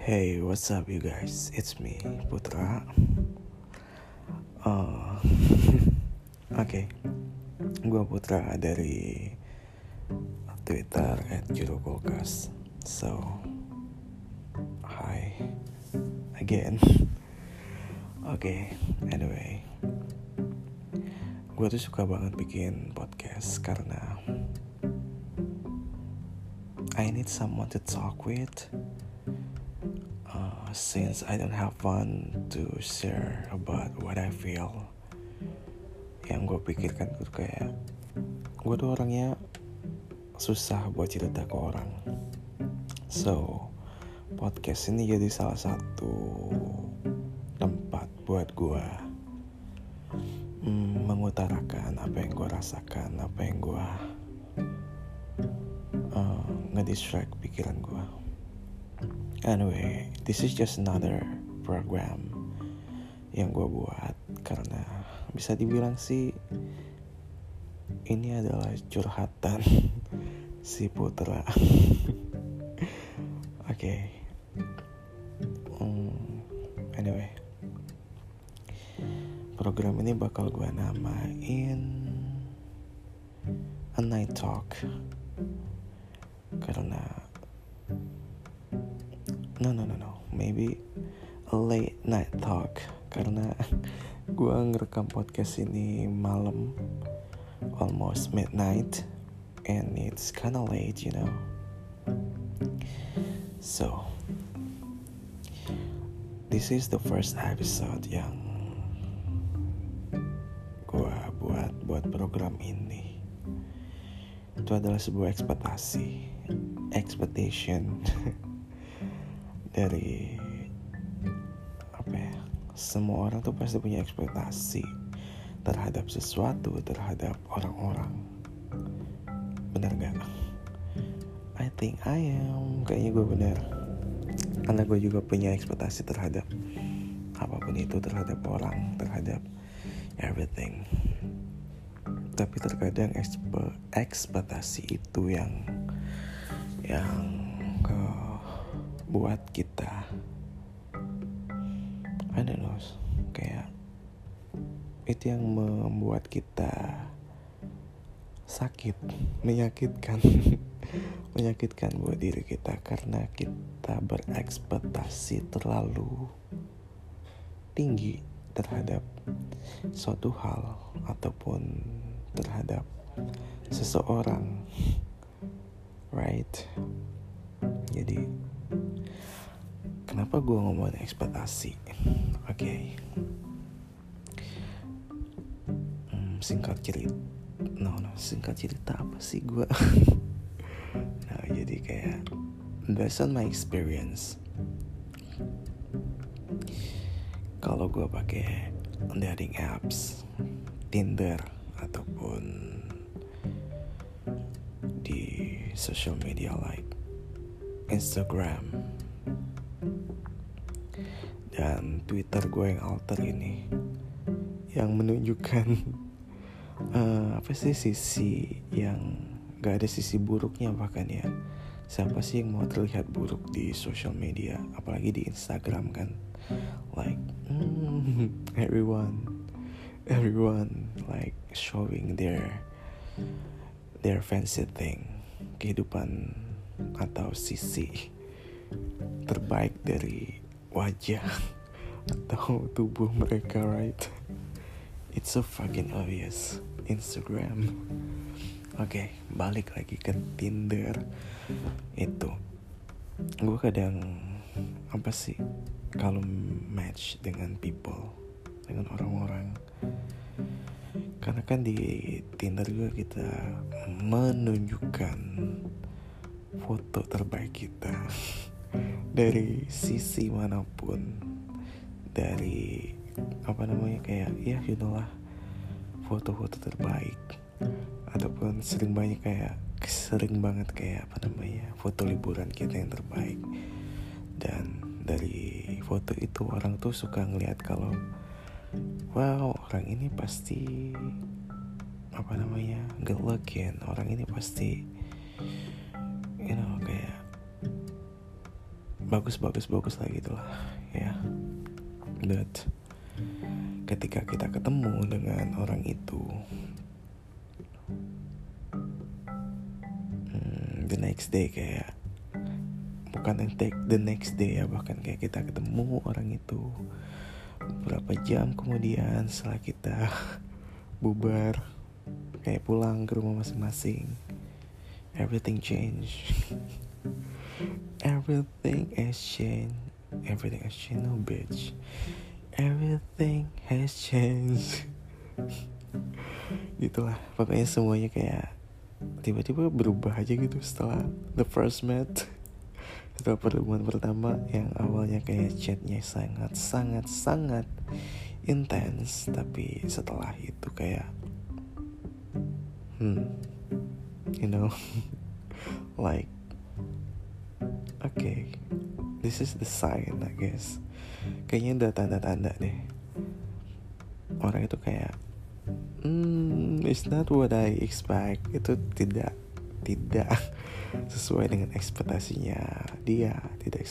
Hey, what's up you guys? It's me, Putra. Uh, Oke, okay. gue Putra dari Twitter at Jurukulkas. So, hi again. Oke, okay, anyway, gue tuh suka banget bikin podcast karena I need someone to talk with since I don't have fun to share about what I feel. Yang gue pikirkan tuh kayak gue tuh orangnya susah buat cerita ke orang. So podcast ini jadi salah satu tempat buat gue mm, mengutarakan apa yang gue rasakan apa yang gue uh, ngedistract pikiran gue Anyway, this is just another program yang gue buat karena bisa dibilang sih ini adalah curhatan si Putra. Oke. okay. Hmm, anyway. Program ini bakal gue namain A Night Talk. Karena no no no no. Maybe a late night talk. Karena gue ngerekam podcast ini malam almost midnight and it's kinda late you know. So this is the first episode yang gue buat buat program ini. Itu adalah sebuah ekspektasi expectation dari apa ya semua orang tuh pasti punya ekspektasi terhadap sesuatu terhadap orang-orang. Benar gak? I think I am. Kayaknya gue benar. Karena gue juga punya ekspektasi terhadap apa pun itu terhadap orang terhadap everything. Tapi terkadang ekspektasi itu yang yang buat kita. Don't know kayak itu yang membuat kita sakit menyakitkan menyakitkan buat diri kita karena kita berekspektasi terlalu tinggi terhadap suatu hal ataupun terhadap seseorang right? Jadi kenapa gue ngomongin ekspektasi oke okay. hmm, singkat cerita no no singkat cerita apa sih gue nah jadi kayak based on my experience kalau gue pakai dating apps Tinder ataupun di social media like Instagram dan Twitter gue yang alter ini yang menunjukkan uh, apa sih sisi yang gak ada sisi buruknya bahkan ya. Siapa sih yang mau terlihat buruk di social media? Apalagi di Instagram kan. Like mm, everyone everyone like showing their their fancy thing. Kehidupan atau sisi terbaik dari wajah atau tubuh mereka right? It's so fucking obvious. Instagram. Oke okay, balik lagi ke Tinder. Itu. Gue kadang apa sih kalau match dengan people dengan orang-orang karena kan di Tinder juga kita menunjukkan foto terbaik kita dari sisi mana pun dari apa namanya kayak ya you know lah foto-foto terbaik ataupun sering banyak kayak sering banget kayak apa namanya foto liburan kita yang terbaik. Dan dari foto itu orang tuh suka ngeliat kalau wow orang ini pasti apa namanya good looking orang ini pasti you know kayak bagus bagus bagus lah gitulah ya. But ketika kita ketemu dengan orang itu hmm, the next day kayak bukan yang take the next day ya bahkan kayak kita ketemu orang itu beberapa jam kemudian setelah kita bubar kayak pulang ke rumah masing-masing everything change everything has changed. Everything has changed no bitch. Everything has changed. Itulah pokoknya semuanya kayak tiba-tiba berubah aja gitu setelah the first met. Setelah pertemuan pertama yang awalnya kayak chatnya sangat sangat sangat intens tapi setelah itu kayak hmm you know? Like okay this is the sign I guess. Kayaknya udah tanda-tanda deh. Orang itu kayak hmm it's not what I expect. Itu tidak tidak sesuai dengan ekspektasinya dia. Tidak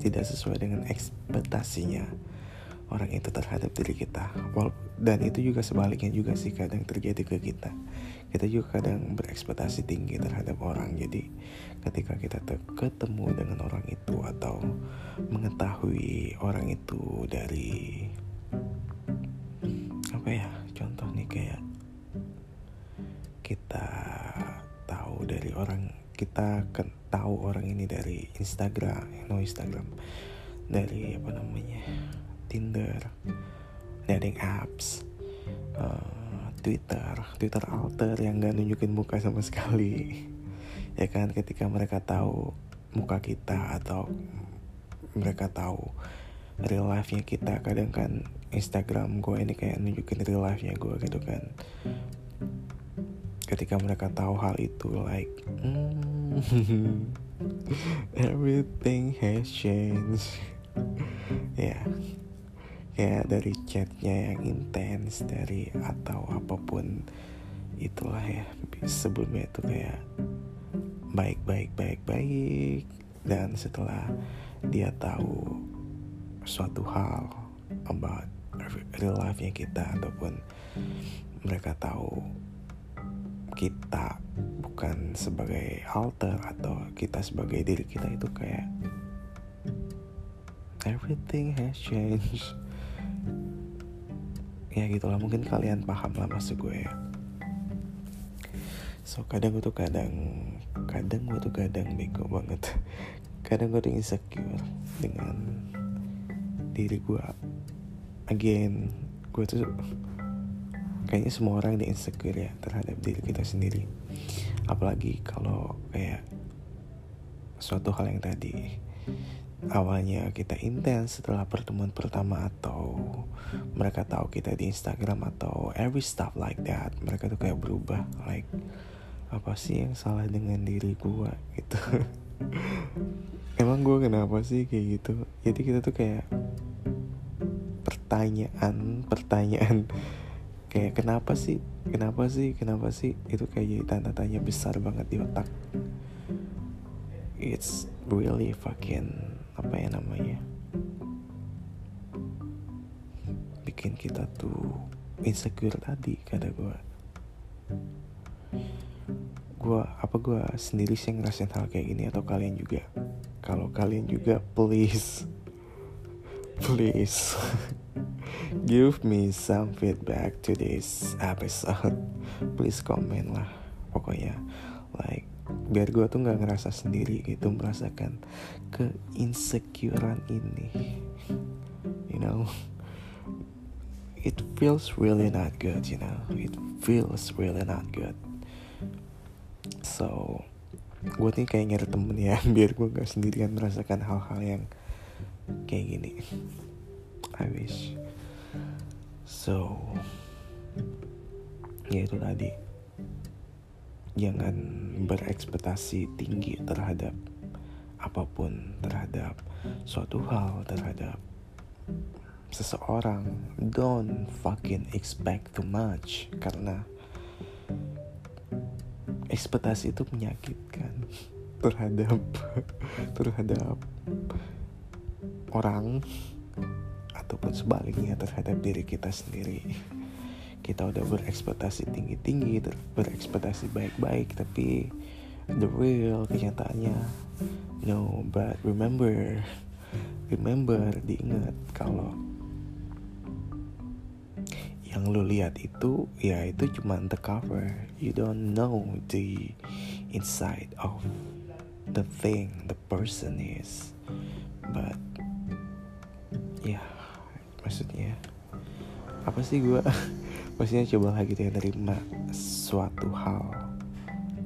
tidak sesuai dengan ekspektasinya orang itu terhadap diri kita. Dan itu juga sebaliknya juga sih kadang terjadi ke kita. Kita juga kadang berekspektasi tinggi terhadap orang. Jadi ketika kita ketemu dengan orang itu atau mengetahui orang itu dari apa ya contoh nih kayak kita tahu dari orang kita kan tahu orang ini dari Instagram no Instagram dari apa namanya Tinder. Dating apps. Uh, Twitter. Twitter alter yang gak nunjukin muka sama sekali. Ya kan ketika mereka tahu muka kita atau mereka tahu real life nya kita kadang kan Instagram gue ini kayak nunjukin real life nya gue gitu kan. Ketika mereka tahu hal itu like mm, everything has changed. Ya. yeah. Kayak dari chatnya yang intens dari atau apa pun itulah ya. Sebelumnya itu kayak baik baik baik baik. Dan setelah dia tahu suatu hal about real life nya kita ataupun mereka tahu kita bukan sebagai alter atau kita sebagai diri kita itu kayak everything has changed ya gitulah mungkin kalian paham lah maksud gue. Ya so kadang gue tuh kadang kadang gue tuh kadang bego banget. Kadang gue tuh insecure dengan diri gue again gue tuh kayaknya semua orang di insecure ya terhadap diri kita sendiri. Apalagi kalau kayak suatu hal yang tadi awalnya kita intens setelah pertemuan pertama atau mereka tahu kita di Instagram atau every stuff like that. Mereka tuh kayak berubah like apa sih yang salah dengan diri gue gitu. Emang gue kenapa sih kayak gitu? Jadi kita tuh kayak pertanyaan pertanyaan. Kayak kenapa sih? Kenapa sih? Kenapa sih? Itu kayak jadi tanda tanya besar banget di otak. It's really fucking apa ya namanya? Bikin kita tuh insecure tadi kata gue gue apa gue sendiri sih ngerasain hal kayak gini? Atau kalian juga? Kalau kalian juga please. Please. Give me some feedback to this episode. Please comment lah pokoknya. Like biar gue tuh nggak ngerasa sendiri gitu merasakan keinsecurean ini. You know? It feels really not good you know? It feels really not good. So gue nih kayak nyari temen ya biar gue gak sendirian merasakan hal-hal yang kayak gini. I wish. So ya itu tadi jangan berekspektasi tinggi terhadap apa pun terhadap suatu hal terhadap seseorang. Don't fucking expect too much karena ekspektasi itu menyakitkan terhadap terhadap orang ataupun sebaliknya terhadap diri kita sendiri kita udah berekspektasi tinggi-tinggi berekspektasi baik-baik tapi the real kenyataannya no but remember remember diingat kalau yang lu lihat itu ya itu cuma the cover. You don't know the inside of the thing the person is. But ya yeah, maksudnya apa sih gue maksudnya coba lagi deh nerima suatu hal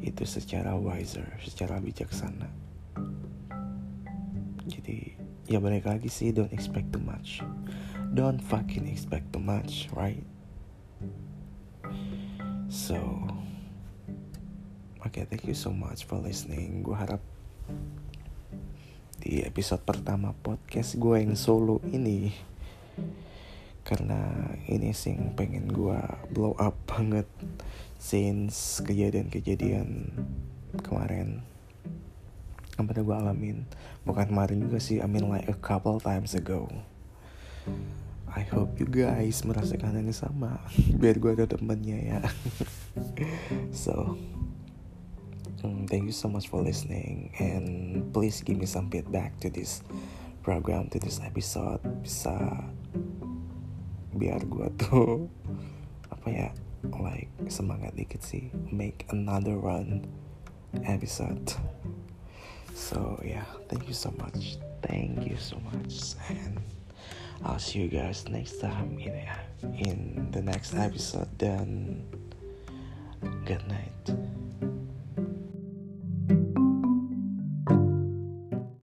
itu secara wiser secara bijaksana. Jadi ya balik lagi sih don't expect too much. Don't fucking expect too much right? So okay thank you so much for listening. Gue harap di episode pertama podcast gue yang solo ini karena ini sih yang pengen gue blow up banget since kejadian-kejadian kemarin. Yang pernah gue alamin? Bukan kemarin juga sih I mean like a couple times ago. I hope you guys merasakan yang sama. Biar gue ada temennya ya. So um, thank you so much for listening. And please give me some feedback to this program to this episode. Bisa biar gue tuh apa ya like semangat dikit sih. Make another run episode. So yeah thank you so much. Thank you so much. And I'll see you guys next time in in the next episode. Then good night